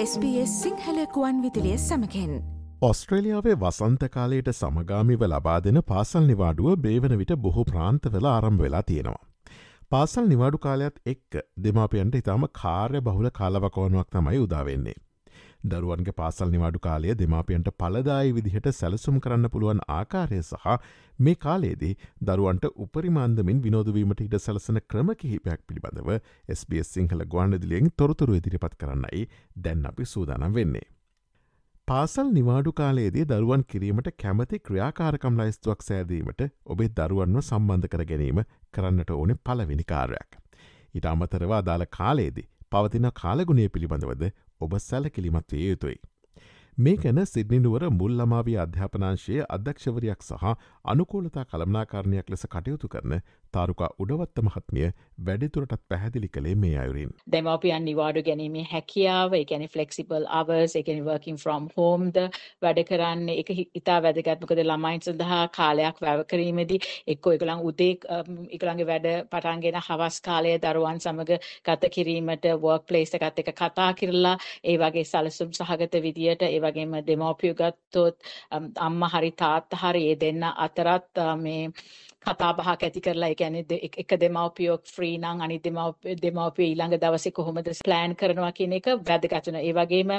SBS සිංහලකුවන් විදිලිය සමකෙන් ඔස්ට්‍රේලියාවේ වසන්ත කාලයට සමගාමිව ලබා දෙන පාසල් නිවාඩුව බේවන විට බොහෝ ප්‍රාන්තවල ආරම් වෙලා තියෙනවා. පාසල් නිවාඩු කාලයක් එක් දෙමාපියන්ට ඉතාම කාර්ය බහුල කාලවකෝනුවක් තමයි උදාවෙන්නේ. දරුවන්ගේ පාසල් නිවාඩු කාලය දෙමාපියන්ට පලදායි විදිහට සැලසුම් කරන්න පුළුවන් ආකාරය සහ මේ කාලේදී දරුවන්ට උපරිමාන්දමින් විනෝදවීමට ඉට සැලසන ක්‍රම කිහිපයක් පිළිබඳව SBS සිංහල ගුවන්ඩදිලියෙන් තොරතුරු ඉදිරිපත් කරන්නයි දැන් අපි සූදානම් වෙන්නේ. පාසල් නිවාඩු කාලයේදී දරුවන් කිරීමට කැමති ක්‍රියාකාරකම් ලයිස්තුවක් සෑදීමට ඔබේ දරුවන්ව සම්බන්ධ කර ගැනීම කරන්නට ඕනෙ පලවෙනි කාරයක්. ඉට අමතරවා අදාළ කාලයේදී පවතින කාලගුණේ පිළිබඳවද ඔබ සැලකිලිමත් විය යුතුයි. මේ ගැන සිද්නිනුවර මුල්ලමාවී අධ්‍යාපනාංශයේ අධ්‍යක්ෂවරයක් සහ අනුකූලතා කළමනාකාරණයක් ලෙස කටයුතු කරන තාරුකා උඩවත්ත මහත්මිය වැඩිතුරටත් පැහැදිලි කළේ මේ අයුරින්. දෙමවපියන් නිවාඩු ගැනීමේ හැකියාව එකැන ෆලෙක්සිබල් අවර්ස් එකනි working from හෝම්ද වැඩ කරන්න එක ඉතා වැදගත්මකද ළමයින් සඳහා කාලයක් වැවකරීමේදී එක්කෝ එකළං උදේ එකළඟගේ වැඩ පටන්ගෙන හවස් කාලය දරුවන් සමඟ ගත කිරීමට වර්ක් පලේස් එකත් එක කතා කිරලා ඒ වගේ සලසුම් සහගත විදියට ඒ වගේම දෙමව්පියෝ ගත්තොත් අම්මා හරි තාත්තා හරි ඒ දෙන්න අතරත් මේ කතා බහක් ඇති කරලා ඒ කියන්නේ එක දෙමව්පියෝ ෆ්‍රී නම් අනිත් දෙමව්පියෝ ඊළඟ දවසේ කොහොමද ප්ලෑන් කරනවා කියන එක වැදගත් වෙනවා. ඒ වගේම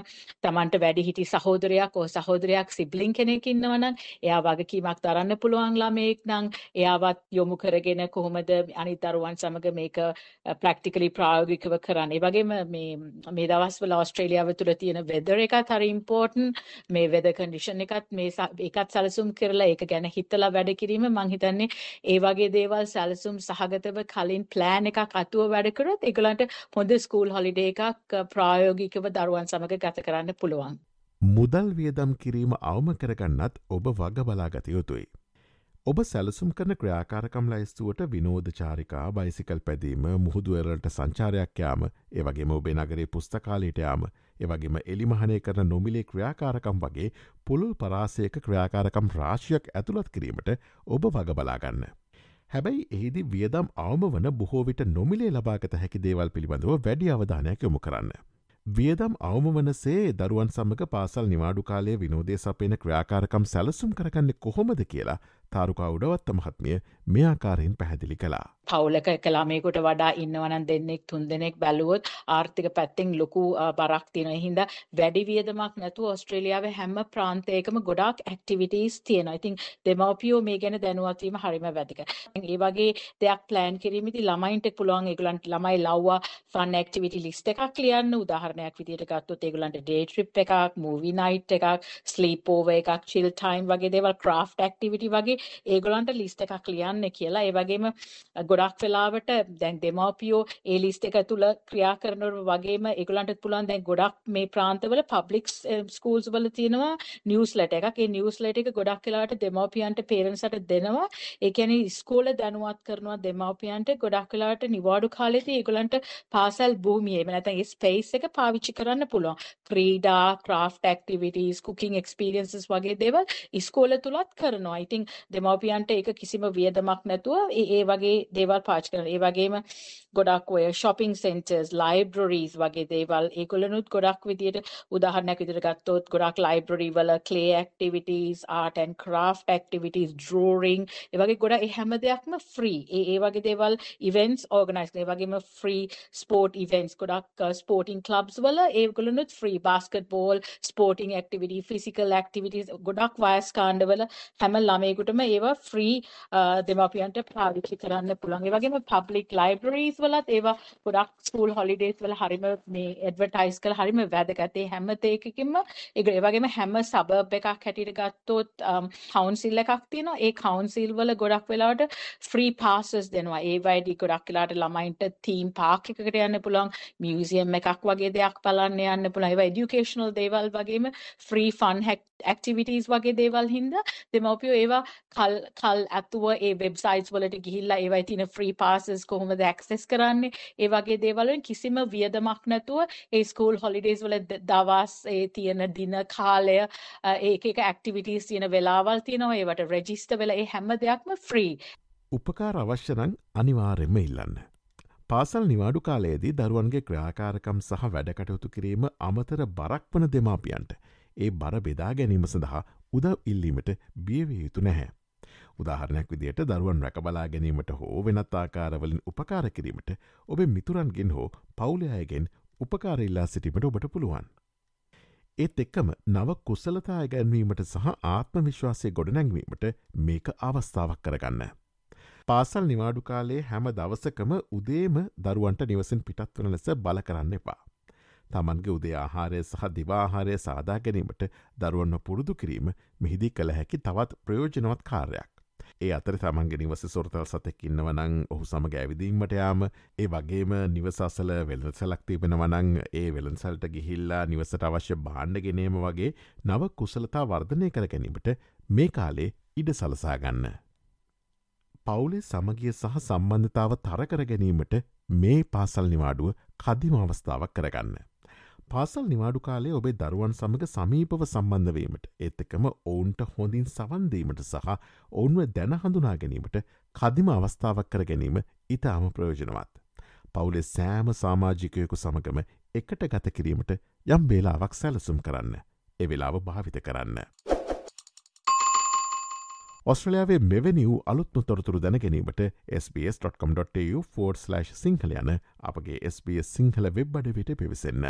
Tamanට වැඩිහිටි සහෝදරයක් ඕ සහෝදරයක් සිබ්ලින් කෙනෙක් ඉන්නවා නම් එයා වගකීමක් දරන්න පුළුවන් ළමයෙක් නම් එයාවත් යොමු කරගෙන කොහොමද අනිත් දරුවන් සමග මේක uh, ප්‍රැක්ටිකලි ප්‍රායෝගිකව කරන්නේ. ඒ වගේම මේ මේ දවස්වල ඕස්ට්‍රේලියාව තුළ තියෙන වෙදර් එකත් හරි ඉම්පෝටන්ට්. මේ වෙදර් කන්ඩිෂන් එකත් මේ ඒකත් සැලසුම් කරලා ඒක ගැන හිතලා වැඩ කිරීම මම හිතන්නේ ඒ වගේ දේවල් සැලසුම් සහගතව කලින් ප්ලෑන් එකක් අතුව වැඩ කරොත් ඒගොල්ලන්ට හොඳ ස්කූල් හොලිඩේ එකක් ප්‍රායෝගිකව දරුවන් සමග ගත කරන්න පුළුවන්. මුදල් වියදම් කිරීම අවම කරගන්නත් ඔබ වග බලාගත යුතුයි. ඔබ සැලසුම් කරන ක්‍රියාකාරකම් ලයිස්තුවට විනෝධචාරිකා බයිසිකල් පැදීම මුහුදුවරලට සංචාරයක් යාම ඒවගේම ඔබේ නගරේ පුස්තකාලීට යාම එවගේම එලිමහනය කරන නොමිලේ ක්‍රියාකාරකම් වගේ පුළුල් පරාසයක ක්‍රියාකාරකම් රාශියක් ඇතුළත් කිරීමට ඔබ වග බලාගන්න. හැබැයි එහිදි වියදම් අවම වන බොහෝවිට නොමිලේ ලබාගත හැකි දේවල් පිළිබඳව වැඩි අවධානයක් යොමු කරන්න. වියදම් අවම වනසේ දරුවන් සමඟ පාසල් නිවාඩු කාලය විනෝදය සපයන ක්‍රියාකාරකම් සැලසුම් කරගන්න කොහොමද කියලා තාරුකා උඩවත්ත මහත්මිය මෙයාකාරයෙන් පැහැදිලි කලා. පවුලක කලාමයකුට වඩා ඉන්නවනන් දෙන්නෙක් තුන් දෙනෙක් බැලුවොත් ආර්ථික පැත්තෙන් ලොකු බරක් තියෙන හින්දා වැඩි වියදමක් නැතුව ඕස්ට්‍රේලියාවේ හැම ප්‍රාන්තයකම ගොඩාක් ඇක්ටිවිටීස් තියෙනවා. ඉතින් දෙමව්පියෝ මේ ගැන දැනුවත් වීම හරිම වැදගත්. ඒ වගේ දෙයක් ප්ලෑන් කිරීමේදී ළමයින්ට පුළුවන් ඒගොල්ලන්ට ළමයි ලව්වා ෆන් ඇක්ටිවිටි ලිස්ට් එකක් ලියන්න. උදාහරණයක් විදිහට ගත්තොත් ඒගොල්ලන්ට ඩේ ට්‍රිප් එකක්, මූවි නයිට් එකක්, ස්ලීප් ඕවර් එකක්, චිල් ටයිම් වගේ දේවල් ක්‍රාෆ්ට් ඇක්ටිවිටි වගේ ඒගොල්ලන්ට ලිස්ට් එකක් ලියන්න කියලා. ඒ වගේම ගොඩක් වෙලාවට දැන් දෙමව්පියෝ ඒ ලිස්ට් එක තුල ක්‍රියා කරනවට වගේම ඒගොල්ලන්ට පුළුවන් දැන් ගොඩක් මේ ප්‍රාන්තවල පබ්ලික් ස්කූල්ස් eh, වල තියෙනවා නිවුස්ලෙටර් එකක්. ඒ නිවුස්ලෙටර් එක ගොඩක් වෙලාවට දෙමව්පියන්ට පේරන්ට්ස්ට දෙනවා. ඒ කියන්නේ ඉස්කෝලේ දැනුවත් කරනවා දෙමව්පියන්ට ගොඩක් වෙලාවට නිවාඩු කාලෙදී ඒගොල්ලන්ට පාසල් භූමියේ එහෙම නැත්නම් ඒ ස්පේස් එක පාවිච්චි කරන්න පුළුවන්. ක්‍රීඩා, ක්‍රාෆ්ට් ඇක්ටිවිටීස්, කුකින් එක්ස්පීරියන්සස් වගේ දේවල් ඉස්කෝල තුලත් කරනවා. ඉතින් දෙමව්පියන්ට ඒක කිසිම වියදමක් නැතුව ඒ වගේ දේවල් පාවිච්චි කරනවා. ඒ වගේම ගොඩක් ඔය shopping centers, libraries වගේ දේවල් ඒගොල්ලනුත් ගොඩක් විදියට උදාහරණයක් විදියට ගත්තොත් ගොඩක් library වල clay activities, art and craft activities, drawing ඒ වගේ ගොඩක් ඒ හැම දෙයක්ම free. ඒ ඒ වගේ දේවල් events organize ඒ වගේම free sport events ගොඩක් sporting clubs වල ඒගොල්ලනුත් free basketball, sporting activity, physical activities ගොඩක් වයස් කාණ්ඩවල හැම ළමයෙකුටම වගේම ඒවා ෆ්‍රී දෙමාපියන්ට පාවිච්චි කරන්න පුළුවන්. ඒ වගේම public libraries වලත් ඒවා ගොඩක් school holidays වල හරිම මේ advertise කරලා හරිම වැදගත්. ඒ හැම තේකකින්ම ඒ වගේම හැම suburb එකක් හැටියට ගත්තොත් council එකක් තියෙනවා. ඒ council වල ගොඩක් වෙලාවට free passes දෙනවා. ඒ වයිඩි ගොඩක් වෙලාවට ළමයින්ට theme park එකකට යන්න පුළුවන්, museum එකක් වගේ දෙයක් බලන්න යන්න පුළුවන්. ඒවා educational දේවල් වගේම free fun activities වගේ දේවල් හින්දා දෙමව්පියෝ ඒවා කල් කල් ඇතුව ඒ වෙබ්සයිට්ස් වලට ගිහිල්ලා ඒවයි තියෙන ෆ්‍රී පාසස් කොහොමද ඇක්සස් කරන්නේ? ඒ වගේ දේවල් වලින් කිසිම වියදමක් නැතුව ඒ ස්කූල් හොලිඩේස් වල දවස් ඒ තියෙන දින කාලය ඒක එක ඇක්ටිවිටීස් තියෙන වෙලාවල් තියෙනවා. ඒවට රෙජිස්ටර් වෙලා ඒ හැම දෙයක්ම ෆ්‍රී උපකාර අවශ්‍ය නම් අනිවාර්යෙන්ම ඉල්ලන්න. පාසල් නිවාඩු කාලයේදී දරුවන්ගේ ක්‍රියාකාරකම් සහ වැඩකටයුතු කිරීම අමතර බරක් වන දෙමාපියන්ට. ඒ බර බෙදා ගැනීම සඳහා උදව් ඉල්ලීමට බියවිය යුතු නැහැ. උදාහරණයක් විදියට දරුවන් රැකබලා ගැනීමට හෝ වෙනත් ආකාරවලින් උපකාර කිරීමට ඔබ මිතුරන්ගෙන් හෝ පවුලයායගෙන් උපකාරඉල්ලා සිටීමට ඔබට පුළුවන්. ඒත් එක්කම නව කුසලතා ගැන්වීමට සහ ආත්ම විශ්වාසය ගොඩනැංවීමට මේක අවස්ථාවක් කරගන්න. පාසල් නිවාඩු කාලේ හැම දවසකම උදේම දරුවන්ට නිවසින් පිටත් වන ලෙස බල කරන්න එපා. තමන්ගේ උදේ ආහාරය සහ දිවාහාරය සාදා ගැනීමට දරුවන්න පුරුදු කිරීම මෙහිදී කළ හැකි තවත් ප්‍රයෝජනවත් කාර්යක්. ඒ අතර තමන්ගේ නිවස සොරතල් සතෙක් ඉන්නවනං ඔහු සමග ඇවිදීමට යාම ඒ වගේම නිවසසල වෙළසලක් තිබෙන වනං ඒ වෙළන්සල්ට ගිහිල්ලා නිවසට අවශ්‍ය බාණ්ඩගෙනීම වගේ නව කුසලතා වර්ධනය කර ගැනීමට මේ කාලේ ඉඩ සලසාගන්න. පවුලේ සමගිය සහ සම්බන්ධතාව තරකර ගැනීමට මේ පාසල් නිවාඩුව කදිම අවස්ථාවක් කරගන්න. පාසල් නිවාඩු කාලේ ඔබේ දරුවන් සමඟ සමීපව සම්බන්ධවීමට ඒත් එකම ඔවුන්ට හොඳින් සවන්දීමට සහ ඔවුන්ව දැන හඳුනා ගැනීමට කදිම අවස්ථාවක් කර ගැනීම ඉතාම ප්‍රයෝජනවත්. පවුලේ සෑම සාමාජිකයකු සමගම එකට ගත කිරීමට යම් බේලාවක් සැලසුම් කරන්න. එවෙලාව භාවිත කරන්න. ඔස්ට්‍රලයාාවේ මෙවැනි වූ අලුත්ම තොරතුරු දැනගැනීමට SBS.com.tu4/ සිංහල යන අපගේ SBS සිංහල වෙබ් අඩවිට පිවිසන්න.